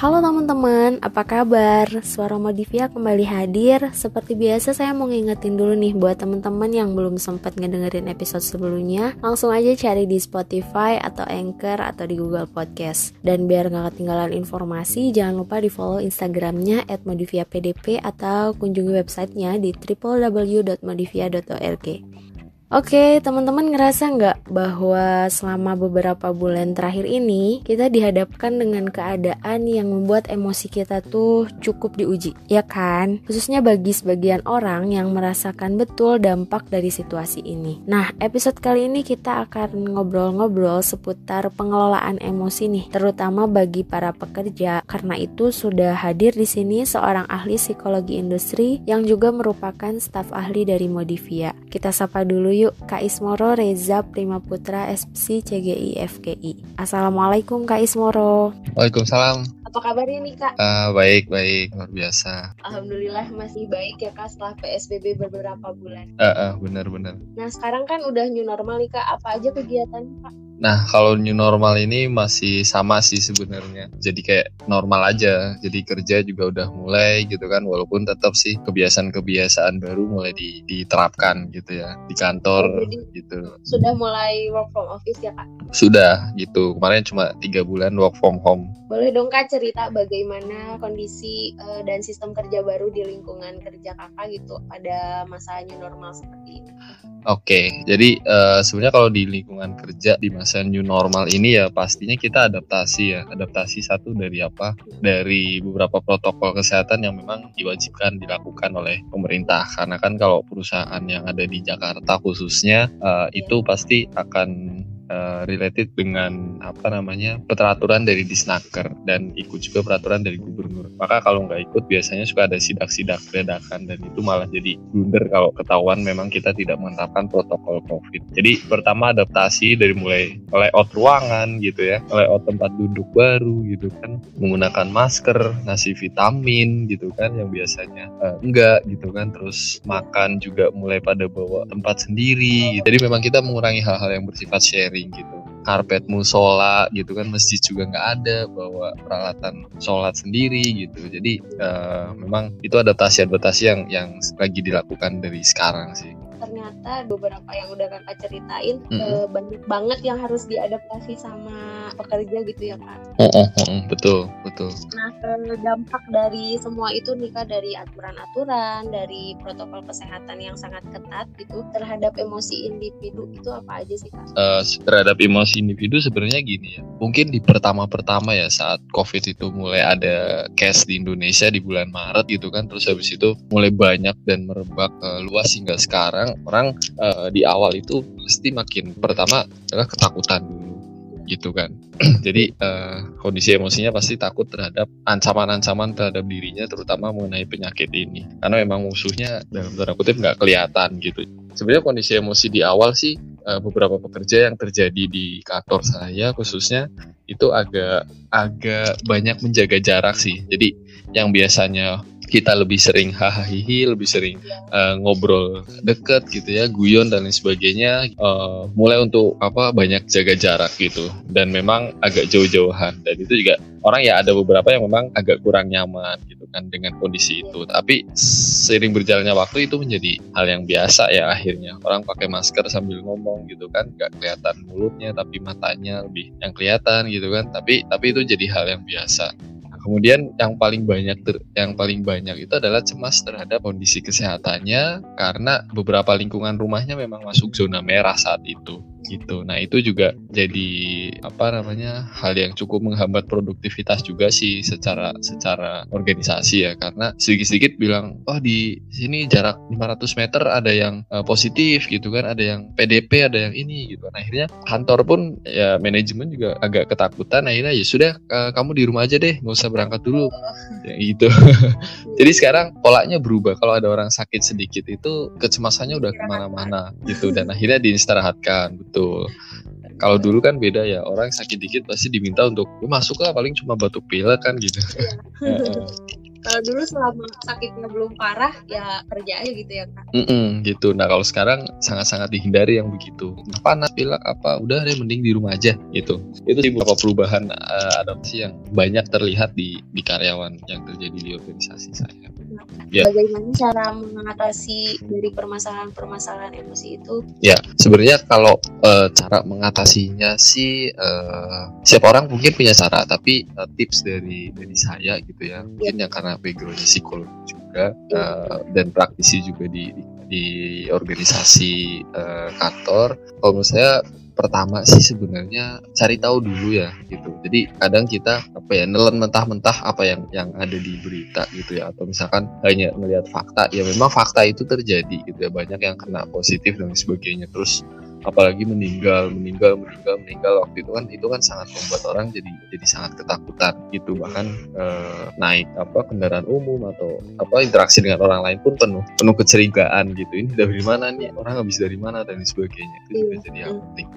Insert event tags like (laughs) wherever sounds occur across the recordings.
Halo teman-teman, apa kabar? Suara Modivia kembali hadir. Seperti biasa saya mau ngingetin dulu nih buat teman-teman yang belum sempat ngedengerin episode sebelumnya, langsung aja cari di Spotify atau Anchor atau di Google Podcast. Dan biar nggak ketinggalan informasi, jangan lupa di follow Instagramnya @modiviapdp atau kunjungi websitenya di www.modivia.org. Oke, teman-teman ngerasa nggak bahwa selama beberapa bulan terakhir ini kita dihadapkan dengan keadaan yang membuat emosi kita tuh cukup diuji, ya kan? Khususnya bagi sebagian orang yang merasakan betul dampak dari situasi ini. Nah, episode kali ini kita akan ngobrol-ngobrol seputar pengelolaan emosi nih, terutama bagi para pekerja. Karena itu sudah hadir di sini seorang ahli psikologi industri yang juga merupakan staf ahli dari Modivia. Kita sapa dulu yuk Kak Ismoro Reza Prima Putra SPC CGI FGI. Assalamualaikum Kak Ismoro. Waalaikumsalam. Apa kabarnya nih Kak? Uh, baik baik luar biasa. Alhamdulillah masih baik ya Kak setelah PSBB beberapa bulan. Uh, uh, benar benar. Nah sekarang kan udah new normal nih Kak. Apa aja kegiatan Kak? Nah, kalau new normal ini masih sama sih sebenarnya. Jadi kayak normal aja. Jadi kerja juga udah mulai gitu kan, walaupun tetap sih kebiasaan-kebiasaan baru mulai diterapkan gitu ya di kantor oh, Jadi, gitu. Sudah mulai work from office ya kak? Sudah gitu. Kemarin cuma tiga bulan work from home. Boleh dong kak cerita bagaimana kondisi uh, dan sistem kerja baru di lingkungan kerja kakak gitu pada masa new normal seperti ini? Oke, jadi uh, sebenarnya kalau di lingkungan kerja di masa new normal ini ya pastinya kita adaptasi ya. Adaptasi satu dari apa? Dari beberapa protokol kesehatan yang memang diwajibkan dilakukan oleh pemerintah. Karena kan kalau perusahaan yang ada di Jakarta khususnya uh, itu pasti akan uh, related dengan apa namanya peraturan dari disnaker dan ikut juga peraturan dari gubernur. Maka kalau nggak ikut biasanya suka ada sidak-sidak ledakan dan itu malah jadi blunder kalau ketahuan memang kita tidak menerapkan protokol COVID. Jadi pertama adaptasi dari mulai layout ruangan gitu ya, layout tempat duduk baru gitu kan, menggunakan masker, ngasih vitamin gitu kan yang biasanya uh, enggak gitu kan, terus makan juga mulai pada bawa tempat sendiri. Gitu. Jadi memang kita mengurangi hal-hal yang bersifat sharing gitu. Karpet musola gitu kan masjid juga nggak ada bawa peralatan sholat sendiri gitu. Jadi uh, memang itu adaptasi adaptasi yang yang lagi dilakukan dari sekarang sih ternyata beberapa yang udah kakak ceritain mm -hmm. banyak banget yang harus diadaptasi sama pekerja gitu ya kak. Oh, oh, oh, betul betul. Nah dampak dari semua itu nih kak dari aturan-aturan dari protokol kesehatan yang sangat ketat gitu terhadap emosi individu itu apa aja sih kak? Uh, terhadap emosi individu sebenarnya gini ya. Mungkin di pertama-pertama ya saat COVID itu mulai ada case di Indonesia di bulan Maret gitu kan terus habis itu mulai banyak dan merebak uh, luas hingga sekarang orang uh, di awal itu pasti makin pertama adalah ketakutan dulu gitu kan. (clears throat) Jadi uh, kondisi emosinya pasti takut terhadap ancaman-ancaman terhadap dirinya terutama mengenai penyakit ini. Karena memang musuhnya dalam tanda kutip nggak kelihatan gitu. Sebenarnya kondisi emosi di awal sih uh, beberapa pekerja yang terjadi di kantor saya khususnya itu agak agak banyak menjaga jarak sih. Jadi yang biasanya kita lebih sering hahaha lebih sering uh, ngobrol deket gitu ya, guyon dan lain sebagainya. Uh, mulai untuk apa banyak jaga jarak gitu dan memang agak jauh-jauhan dan itu juga orang ya ada beberapa yang memang agak kurang nyaman gitu kan dengan kondisi itu. Tapi sering berjalannya waktu itu menjadi hal yang biasa ya akhirnya orang pakai masker sambil ngomong gitu kan, nggak kelihatan mulutnya tapi matanya lebih yang kelihatan gitu kan. Tapi tapi itu jadi hal yang biasa kemudian yang paling banyak ter, yang paling banyak itu adalah cemas terhadap kondisi kesehatannya karena beberapa lingkungan rumahnya memang masuk zona merah saat itu gitu. Nah itu juga jadi apa namanya hal yang cukup menghambat produktivitas juga sih secara secara organisasi ya karena sedikit-sedikit bilang oh di sini jarak 500 meter ada yang uh, positif gitu kan, ada yang PDP, ada yang ini gitu. Nah akhirnya kantor pun ya manajemen juga agak ketakutan. Akhirnya ya sudah uh, kamu di rumah aja deh, nggak usah berangkat dulu. Ya gitu. (laughs) jadi sekarang polanya berubah. Kalau ada orang sakit sedikit itu kecemasannya udah ke mana-mana gitu dan akhirnya diistirahatkan Betul. Kalau dulu kan beda ya, orang sakit dikit pasti diminta untuk lu masuk lah paling cuma batuk pilek kan gitu. Kalau dulu selama sakitnya belum parah ya kerja aja gitu ya kak. Mm -mm, gitu. Nah kalau sekarang sangat-sangat dihindari yang begitu. Panas pilek? Apa? Udah deh mending di rumah aja gitu. Itu sih beberapa perubahan uh, adaptasi yang banyak terlihat di di karyawan yang terjadi di organisasi saya. Ya. bagaimana cara mengatasi dari permasalahan-permasalahan emosi itu? Ya sebenarnya kalau uh, cara mengatasinya sih uh, siapa orang mungkin punya cara tapi uh, tips dari dari saya gitu ya. Mungkin ya karena karena backgroundnya psikolog juga uh, dan praktisi juga di di, organisasi uh, kantor. Kalau menurut saya pertama sih sebenarnya cari tahu dulu ya gitu. Jadi kadang kita apa ya nelen mentah-mentah apa yang yang ada di berita gitu ya atau misalkan hanya melihat fakta ya memang fakta itu terjadi gitu ya banyak yang kena positif dan sebagainya terus apalagi meninggal meninggal meninggal meninggal. Waktu itu kan itu kan sangat membuat orang jadi jadi sangat ketakutan gitu. Bahkan eh, naik apa kendaraan umum atau apa interaksi dengan orang lain pun penuh penuh kecurigaan gitu. Ini dari mana nih? Orang habis dari mana dan sebagainya. Itu juga jadi yang penting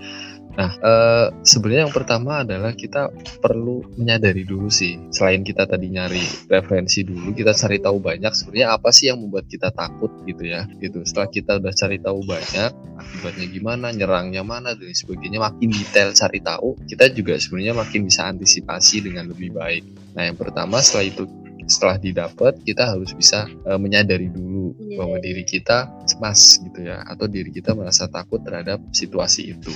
Nah, eh, sebenarnya yang pertama adalah kita perlu menyadari dulu sih, selain kita tadi nyari referensi dulu, kita cari tahu banyak sebenarnya apa sih yang membuat kita takut gitu ya, gitu. Setelah kita udah cari tahu banyak, akibatnya gimana, nyerangnya mana dan sebagainya, makin detail cari tahu, kita juga sebenarnya makin bisa antisipasi dengan lebih baik. Nah, yang pertama setelah itu setelah didapat kita harus bisa uh, menyadari dulu yeah. bahwa diri kita cemas gitu ya atau diri kita merasa takut terhadap situasi itu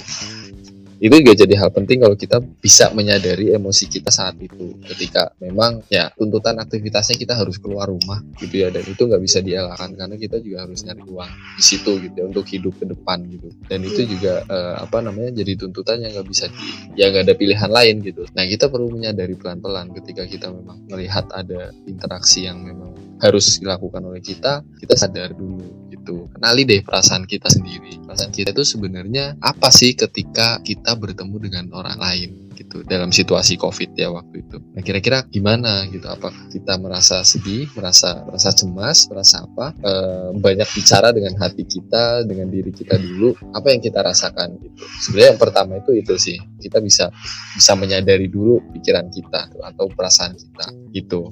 itu juga jadi hal penting kalau kita bisa menyadari emosi kita saat itu. Ketika memang ya tuntutan aktivitasnya kita harus keluar rumah gitu ya dan itu nggak bisa dielakkan karena kita juga harus nyari uang di situ gitu ya untuk hidup ke depan gitu. Dan itu juga uh, apa namanya jadi tuntutan yang nggak bisa di ya nggak ada pilihan lain gitu. Nah kita perlu menyadari pelan-pelan ketika kita memang melihat ada interaksi yang memang harus dilakukan oleh kita kita sadar dulu gitu. Kenali deh perasaan kita sendiri. Perasaan kita itu sebenarnya apa sih ketika kita bertemu dengan orang lain gitu dalam situasi covid ya waktu itu. Nah kira-kira gimana gitu? Apakah kita merasa sedih merasa merasa cemas merasa apa? E, banyak bicara dengan hati kita dengan diri kita dulu. Apa yang kita rasakan gitu? Sebenarnya yang pertama itu itu sih. Kita bisa bisa menyadari dulu pikiran kita atau perasaan kita gitu.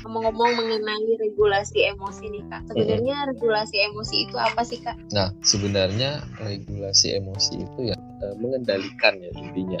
Ngomong-ngomong mengenai regulasi emosi nih kak. Sebenarnya hmm. regulasi emosi itu apa sih kak? Nah sebenarnya regulasi emosi itu ya eh, mengendalikan ya intinya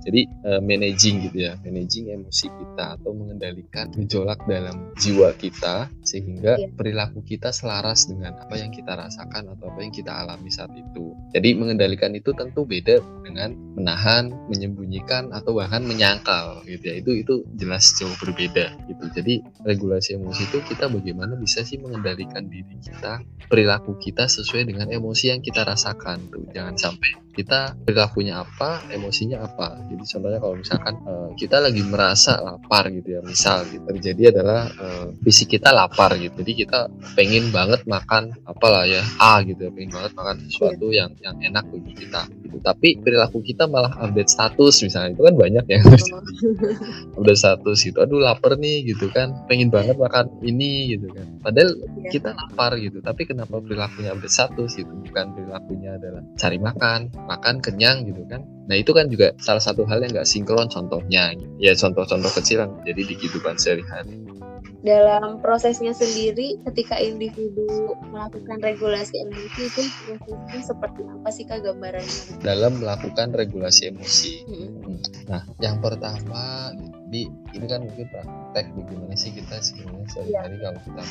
jadi uh, managing gitu ya, managing emosi kita atau mengendalikan gejolak dalam jiwa kita sehingga yeah. perilaku kita selaras dengan apa yang kita rasakan atau apa yang kita alami saat itu. Jadi mengendalikan itu tentu beda dengan menahan, menyembunyikan atau bahkan menyangkal gitu ya. Itu itu jelas jauh berbeda gitu. Jadi regulasi emosi itu kita bagaimana bisa sih mengendalikan diri kita, perilaku kita sesuai dengan emosi yang kita rasakan tuh. Jangan sampai kita perilakunya apa, emosinya apa. Jadi contohnya kalau misalkan uh, kita lagi merasa lapar gitu ya, misal gitu, terjadi adalah uh, fisik kita lapar gitu. Jadi kita pengen banget makan apalah ya A gitu ya, pengen banget makan sesuatu yang yang enak bagi kita gitu. Tapi perilaku kita malah update status misalnya itu kan banyak ya. (laughs) update status gitu. Aduh lapar nih gitu kan, pengen banget makan ini gitu kan. Padahal iya. kita lapar gitu, tapi kenapa perilakunya update status gitu? Bukan perilakunya adalah cari makan makan kenyang gitu kan nah itu kan juga salah satu hal yang nggak sinkron contohnya. Ya contoh-contoh kecil yang jadi di kehidupan sehari-hari. Dalam prosesnya sendiri ketika individu melakukan regulasi emosi itu prosesnya seperti apa sih kak gambarannya? Dalam melakukan regulasi emosi. Hmm. nah yang pertama ini ini kan mungkin praktek bagaimana sih kita sebenarnya sehari-hari ya. kalau kita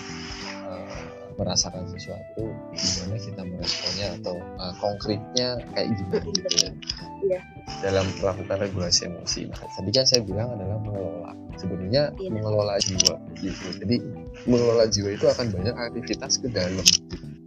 uh, merasakan sesuatu gimana kita meresponnya atau uh, konkretnya kayak gimana gitu ya. Yeah. dalam melakukan regulasi emosi. Nah, tadi kan saya bilang adalah mengelola. Sebenarnya yeah. mengelola jiwa gitu. Jadi mengelola jiwa itu akan banyak aktivitas ke dalam.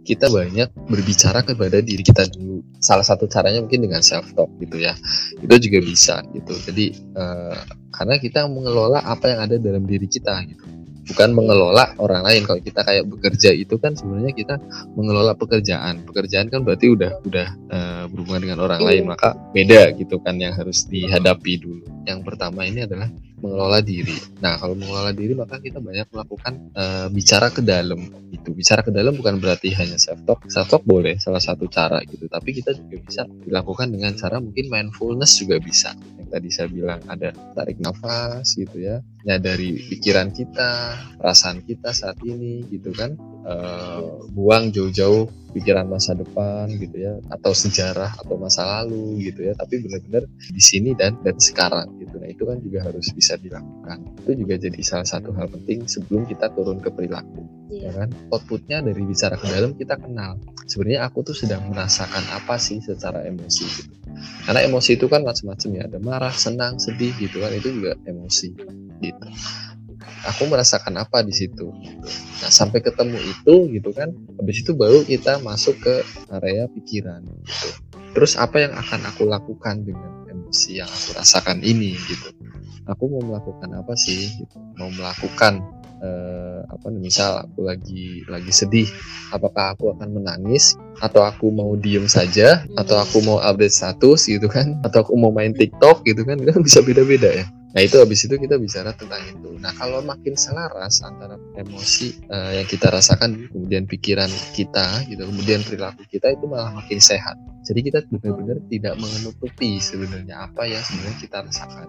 Kita banyak berbicara kepada diri kita dulu. Salah satu caranya mungkin dengan self talk gitu ya. Itu juga bisa gitu. Jadi uh, karena kita mengelola apa yang ada dalam diri kita gitu bukan mengelola orang lain kalau kita kayak bekerja itu kan sebenarnya kita mengelola pekerjaan pekerjaan kan berarti udah udah uh, berhubungan dengan orang lain iya. maka beda gitu kan yang harus dihadapi dulu yang pertama ini adalah mengelola diri. Nah, kalau mengelola diri maka kita banyak melakukan uh, bicara ke dalam. Itu bicara ke dalam bukan berarti hanya self talk. Self talk boleh salah satu cara gitu, tapi kita juga bisa dilakukan dengan cara mungkin mindfulness juga bisa. Yang tadi saya bilang ada tarik nafas gitu ya, dari pikiran kita, perasaan kita saat ini gitu kan. Uh, buang jauh-jauh pikiran masa depan gitu ya atau sejarah atau masa lalu gitu ya. Tapi benar-benar di sini dan dan sekarang gitu. Nah itu kan juga harus bisa dilakukan. Itu juga jadi salah satu hal penting sebelum kita turun ke perilaku yeah. ya kan. Outputnya dari bicara ke dalam kita kenal. Sebenarnya aku tuh sedang merasakan apa sih secara emosi gitu. Karena emosi itu kan macam-macam ya. Ada marah senang sedih gitu kan. Itu juga emosi gitu. Aku merasakan apa di situ nah sampai ketemu itu gitu kan habis itu baru kita masuk ke area pikiran gitu. Terus apa yang akan aku lakukan dengan emosi yang aku rasakan ini gitu. Aku mau melakukan apa sih gitu. mau melakukan eh, apa misal aku lagi lagi sedih apakah aku akan menangis atau aku mau diem saja atau aku mau update status gitu kan atau aku mau main TikTok gitu kan kan bisa beda-beda ya Nah itu habis itu kita bicara tentang itu. Nah kalau makin selaras antara emosi uh, yang kita rasakan, kemudian pikiran kita, gitu, kemudian perilaku kita itu malah makin sehat. Jadi kita benar-benar tidak menutupi sebenarnya apa yang sebenarnya kita rasakan.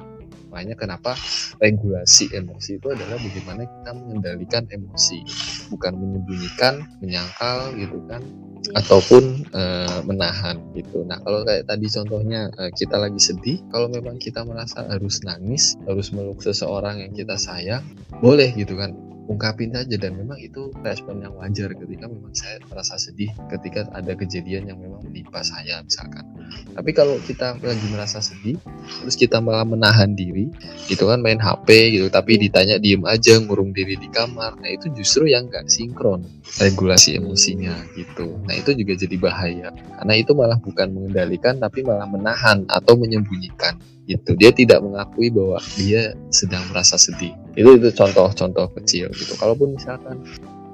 Makanya kenapa regulasi emosi itu adalah bagaimana kita mengendalikan emosi, bukan menyembunyikan, menyangkal gitu kan, ataupun uh, menahan gitu. Nah kalau kayak tadi contohnya uh, kita lagi sedih, kalau memang kita merasa harus nangis, harus meluk seseorang yang kita sayang, boleh gitu kan ungkapin saja dan memang itu respon yang wajar ketika memang saya merasa sedih ketika ada kejadian yang memang menimpa saya misalkan. Tapi kalau kita lagi merasa sedih terus kita malah menahan diri gitu kan main HP gitu tapi ditanya diem aja ngurung diri di kamar nah itu justru yang gak sinkron regulasi emosinya gitu. Nah itu juga jadi bahaya karena itu malah bukan mengendalikan tapi malah menahan atau menyembunyikan gitu. Dia tidak mengakui bahwa dia sedang merasa sedih itu itu contoh-contoh kecil gitu. Kalaupun misalkan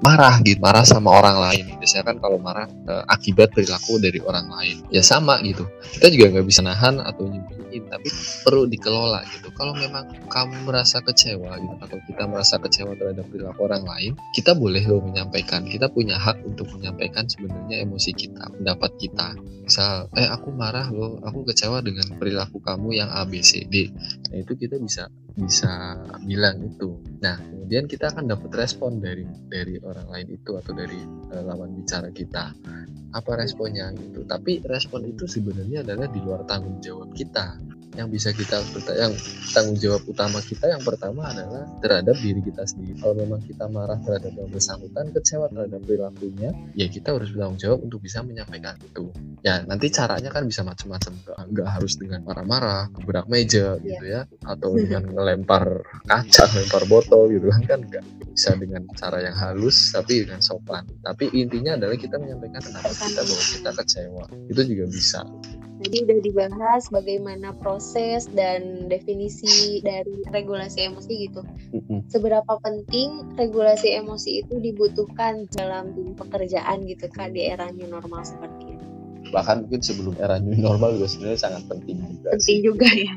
marah gitu marah sama orang lain. Biasanya kan kalau marah e, akibat perilaku dari orang lain. Ya sama gitu. Kita juga nggak bisa nahan atau nyembunyiin tapi perlu dikelola gitu. Kalau memang kamu merasa kecewa gitu atau kita merasa kecewa terhadap perilaku orang lain kita boleh loh menyampaikan. Kita punya hak untuk menyampaikan sebenarnya emosi kita pendapat kita. Misal eh aku marah loh aku kecewa dengan perilaku kamu yang A B C D. Nah itu kita bisa bisa bilang itu. Nah kemudian kita akan dapat respon dari dari orang lain itu atau dari uh, lawan bicara kita. Apa responnya gitu? Tapi respon itu sebenarnya adalah di luar tanggung jawab kita yang bisa kita yang tanggung jawab utama kita yang pertama adalah terhadap diri kita sendiri. Kalau memang kita marah terhadap yang bersangkutan kecewa terhadap perilakunya ya kita harus bertanggung jawab untuk bisa menyampaikan itu. Ya nanti caranya kan bisa macam-macam. Nggak harus dengan marah-marah gebrak meja yeah. gitu ya atau dengan melempar kaca melempar botol gitu kan kan nggak bisa dengan cara yang halus tapi dengan sopan tapi intinya adalah kita menyampaikan kenapa kita bahwa kita kecewa itu juga bisa Tadi udah dibahas bagaimana proses dan definisi dari regulasi emosi gitu. Seberapa penting regulasi emosi itu dibutuhkan dalam pekerjaan gitu kak di era new normal seperti? Bahkan mungkin sebelum era new normal juga sebenarnya sangat penting juga. Penting sih. juga ya.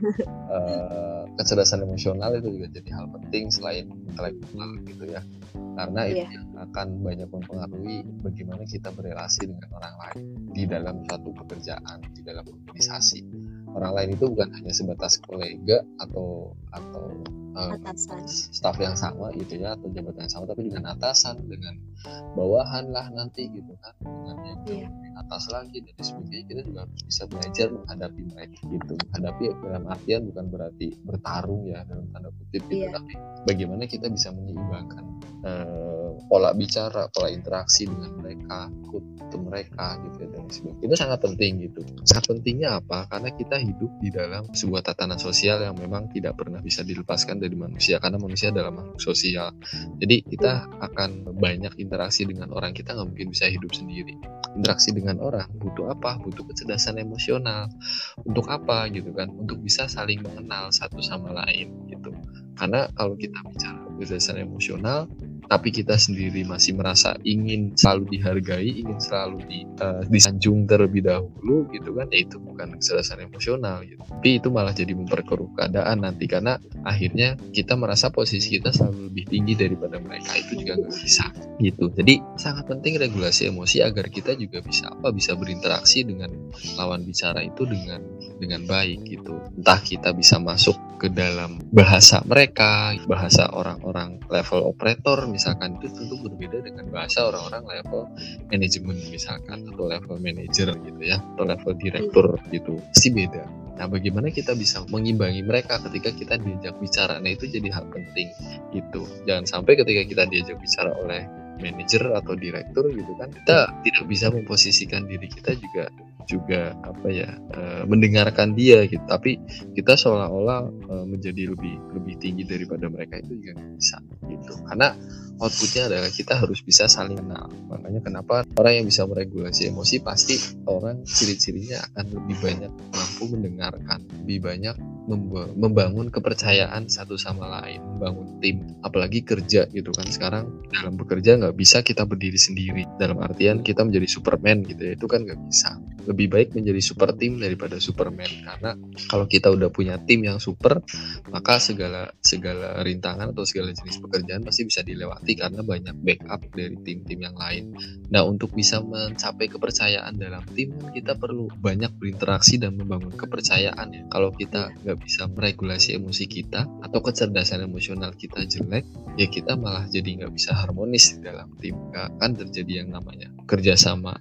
Uh, kecerdasan emosional itu juga jadi hal penting selain intelektual gitu ya karena yeah. itu akan banyak mempengaruhi bagaimana kita berrelasi dengan orang lain di dalam suatu pekerjaan di dalam organisasi orang lain itu bukan hanya sebatas kolega atau atau um, staff yang sama gitu ya atau jabatan yang sama tapi dengan atasan dengan bawahan lah nanti gitu kan dengan yang yeah. atas lagi dan sebagainya kita juga harus bisa belajar menghadapi mereka gitu menghadapi dalam artian bukan berarti bertarung ya dalam tanda kutip gitu yeah. tapi bagaimana kita bisa menyeimbangkan uh, pola bicara pola interaksi dengan mereka kutu mereka gitu ya dan sebagainya. Itu sangat penting gitu. Sangat pentingnya apa? Karena kita hidup di dalam sebuah tatanan sosial yang memang tidak pernah bisa dilepaskan dari manusia karena manusia adalah makhluk sosial. Jadi kita akan banyak interaksi dengan orang kita nggak mungkin bisa hidup sendiri. Interaksi dengan orang butuh apa? Butuh kecerdasan emosional. Untuk apa? Gitu kan. Untuk bisa saling mengenal satu sama lain gitu. Karena kalau kita bicara kecerdasan emosional tapi kita sendiri masih merasa ingin selalu dihargai ingin selalu di, uh, disanjung terlebih dahulu gitu kan. Ya itu bukan kecerdasan emosional gitu. Tapi itu malah jadi memperkeruh keadaan nanti. Karena akhirnya kita merasa posisi kita selalu lebih tinggi daripada mereka. Itu juga nggak bisa gitu. Jadi sangat penting regulasi emosi agar kita juga bisa apa bisa berinteraksi dengan lawan bicara itu dengan dengan baik gitu entah kita bisa masuk ke dalam bahasa mereka bahasa orang-orang level operator misalkan itu tentu berbeda dengan bahasa orang-orang level manajemen misalkan atau level manager gitu ya atau level direktur gitu pasti beda Nah, bagaimana kita bisa mengimbangi mereka ketika kita diajak bicara? Nah, itu jadi hal penting gitu. Jangan sampai ketika kita diajak bicara oleh manajer atau direktur gitu kan, kita tidak bisa memposisikan diri kita juga juga apa ya uh, mendengarkan dia gitu. Tapi kita seolah-olah uh, menjadi lebih lebih tinggi daripada mereka itu juga bisa gitu. Karena outputnya adalah kita harus bisa saling kenal. Makanya kenapa orang yang bisa meregulasi emosi pasti orang ciri-cirinya akan lebih banyak mampu mendengarkan lebih banyak membangun kepercayaan satu sama lain, membangun tim, apalagi kerja gitu kan sekarang dalam bekerja nggak bisa kita berdiri sendiri dalam artian kita menjadi Superman gitu ya itu kan nggak bisa. Lebih baik menjadi super tim daripada Superman karena kalau kita udah punya tim yang super maka segala segala rintangan atau segala jenis pekerjaan pasti bisa dilewati karena banyak backup dari tim-tim yang lain. Nah untuk bisa mencapai kepercayaan dalam tim kita perlu banyak berinteraksi dan membangun kepercayaan ya. Kalau kita nggak bisa meregulasi emosi kita atau kecerdasan emosional kita jelek ya kita malah jadi nggak bisa harmonis dalam tim gak akan terjadi yang namanya kerjasama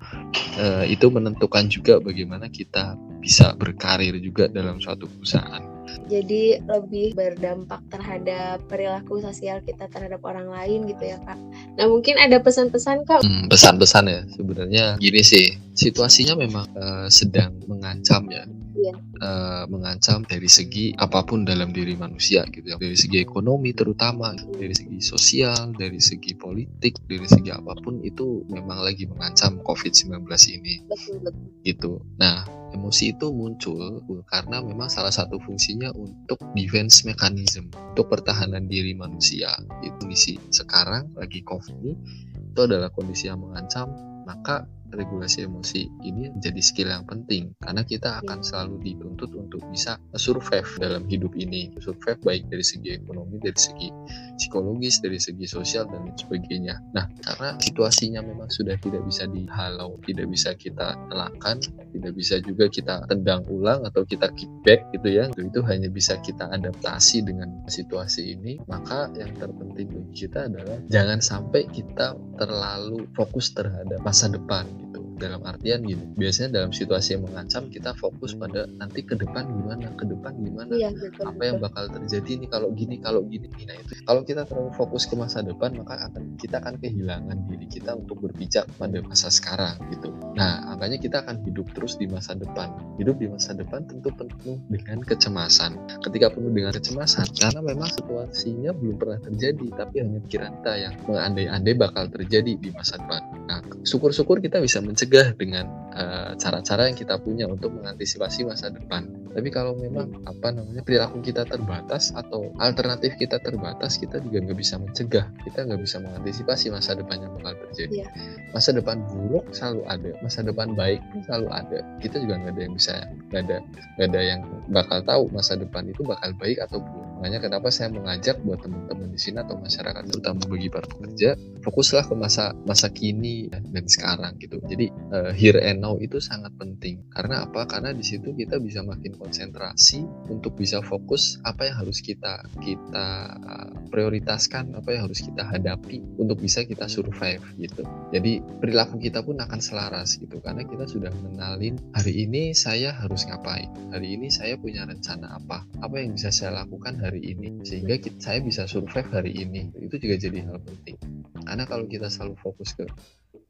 e, itu menentukan juga bagaimana kita bisa berkarir juga dalam suatu perusahaan jadi lebih berdampak terhadap perilaku sosial kita terhadap orang lain gitu ya kak. Nah mungkin ada pesan-pesan kak? Hmm, pesan-pesan ya sebenarnya gini sih situasinya memang uh, sedang mengancam ya yeah. Uh, mengancam dari segi apa pun dalam diri manusia gitu ya dari segi ekonomi terutama dari segi sosial dari segi politik dari segi apa pun itu memang lagi mengancam COVID-19 ini betul, betul. gitu nah emosi itu muncul karena memang salah satu fungsinya untuk defense mechanism untuk pertahanan diri manusia. Itu misi sekarang lagi COVID ini itu adalah kondisi yang mengancam maka regulasi emosi ini menjadi skill yang penting. Karena kita akan selalu dituntut untuk bisa survive dalam hidup ini. Survive baik dari segi ekonomi dari segi psikologis dari segi sosial dan sebagainya. Nah karena situasinya memang sudah tidak bisa dihalau tidak bisa kita telahkan tidak bisa juga kita tendang ulang atau kita kickback gitu ya. Itu hanya bisa kita adaptasi dengan situasi ini. Maka yang terpenting bagi kita adalah jangan sampai kita terlalu fokus terhadap masa depan dalam artian gini biasanya dalam situasi yang mengancam kita fokus pada nanti ke depan gimana ke depan gimana iya, betul, apa yang bakal terjadi nih kalau gini kalau gini. Nah itu kalau kita terlalu fokus ke masa depan maka akan kita akan kehilangan diri kita untuk berpijak pada masa sekarang gitu. Nah makanya kita akan hidup terus di masa depan. Hidup di masa depan tentu penuh dengan kecemasan. Ketika penuh dengan kecemasan karena memang situasinya belum pernah terjadi tapi hanya pikiran kita yang mengandai-andai bakal terjadi di masa depan. Nah syukur-syukur kita bisa mencegah dengan eh, cara-cara uh, yang kita punya untuk mengantisipasi masa depan. Tapi kalau memang apa namanya perilaku kita terbatas atau alternatif kita terbatas, kita juga nggak bisa mencegah, kita nggak bisa mengantisipasi masa depan yang bakal terjadi. Yeah. Masa depan buruk selalu ada, masa depan baik selalu ada. Kita juga nggak ada yang bisa, nggak ada, nggak ada yang bakal tahu masa depan itu bakal baik atau buruk. Makanya kenapa saya mengajak buat teman-teman di sini atau masyarakat terutama bagi para pekerja, fokuslah ke masa masa kini dan sekarang gitu. Jadi uh, here and now itu sangat penting. Karena apa? Karena di situ kita bisa makin konsentrasi untuk bisa fokus apa yang harus kita kita prioritaskan, apa yang harus kita hadapi untuk bisa kita survive gitu. Jadi perilaku kita pun akan selaras gitu karena kita sudah mengenalin hari ini saya harus ngapain, hari ini saya punya rencana apa, apa yang bisa saya lakukan hari ini sehingga kita, saya bisa survive hari ini. Itu juga jadi hal penting. Karena kalau kita selalu fokus ke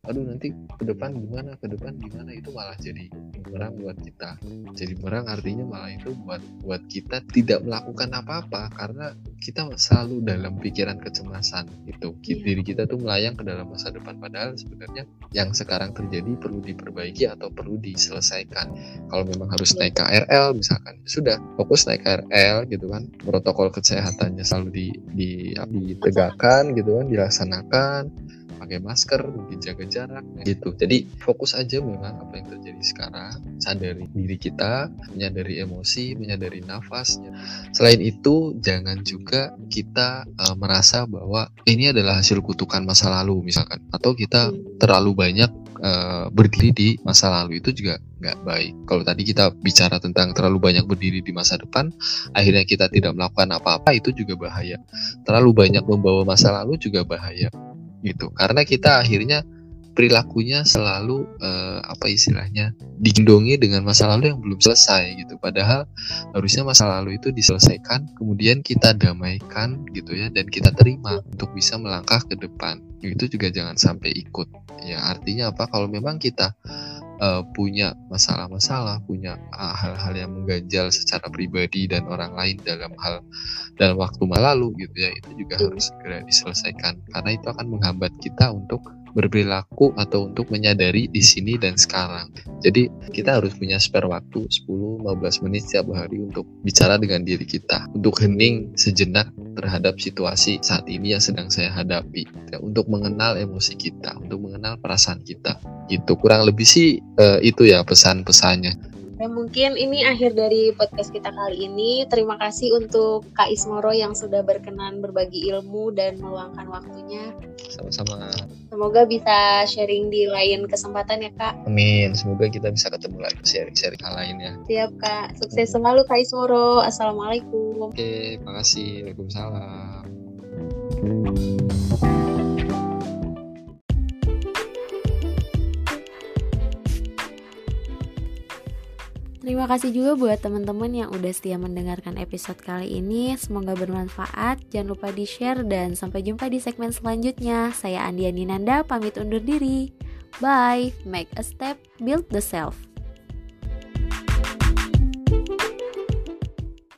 aduh nanti ke depan gimana ke depan gimana itu malah jadi bumerang buat kita. Jadi bumerang artinya malah itu buat buat kita tidak melakukan apa-apa karena kita selalu dalam pikiran kecemasan itu yeah. diri kita tuh melayang ke dalam masa depan padahal sebenarnya yang sekarang terjadi perlu diperbaiki atau perlu diselesaikan. Kalau memang harus yeah. naik KRL misalkan sudah fokus naik KRL gitu kan. Protokol kesehatannya selalu di, di ditegakkan gitu kan dilaksanakan pakai masker mungkin jaga jarak gitu jadi fokus aja memang apa yang terjadi sekarang sadari diri kita menyadari emosi menyadari nafas selain itu jangan juga kita uh, merasa bahwa ini adalah hasil kutukan masa lalu misalkan atau kita hmm. terlalu banyak uh, berdiri di masa lalu itu juga nggak baik. Kalau tadi kita bicara tentang terlalu banyak berdiri di masa depan, akhirnya kita tidak melakukan apa-apa itu juga bahaya. Terlalu banyak membawa masa lalu juga bahaya gitu. Karena kita akhirnya perilakunya selalu uh, apa istilahnya digendongi dengan masa lalu yang belum selesai gitu. Padahal harusnya masa lalu itu diselesaikan kemudian kita damaikan gitu ya dan kita terima untuk bisa melangkah ke depan. Itu juga jangan sampai ikut. Ya artinya apa? Kalau memang kita uh, punya masalah-masalah, punya eh, hal-hal uh, yang mengganjal secara pribadi dan orang lain dalam hal dalam waktu lalu gitu ya, itu juga harus segera diselesaikan. Karena itu akan menghambat kita untuk berperilaku atau untuk menyadari di sini dan sekarang. Jadi kita harus punya spare waktu 10-15 menit setiap hari untuk bicara dengan diri kita, untuk hening sejenak terhadap situasi saat ini yang sedang saya hadapi, ya, untuk mengenal emosi kita, untuk mengenal perasaan kita. Itu kurang lebih sih uh, itu ya pesan-pesannya. Ya mungkin ini akhir dari podcast kita kali ini. Terima kasih untuk Kak Ismoro yang sudah berkenan berbagi ilmu dan meluangkan waktunya. Sama-sama. Semoga bisa sharing di lain kesempatan ya Kak. Amin. Semoga kita bisa ketemu lagi sharing-sharing hal lainnya. Siap Kak. Sukses selalu Kak Ismoro. Assalamualaikum. Oke, makasih. Waalaikumsalam. Terima kasih juga buat teman-teman yang udah setia mendengarkan episode kali ini. Semoga bermanfaat. Jangan lupa di-share dan sampai jumpa di segmen selanjutnya. Saya Andiani Nanda pamit undur diri. Bye. Make a step, build the self.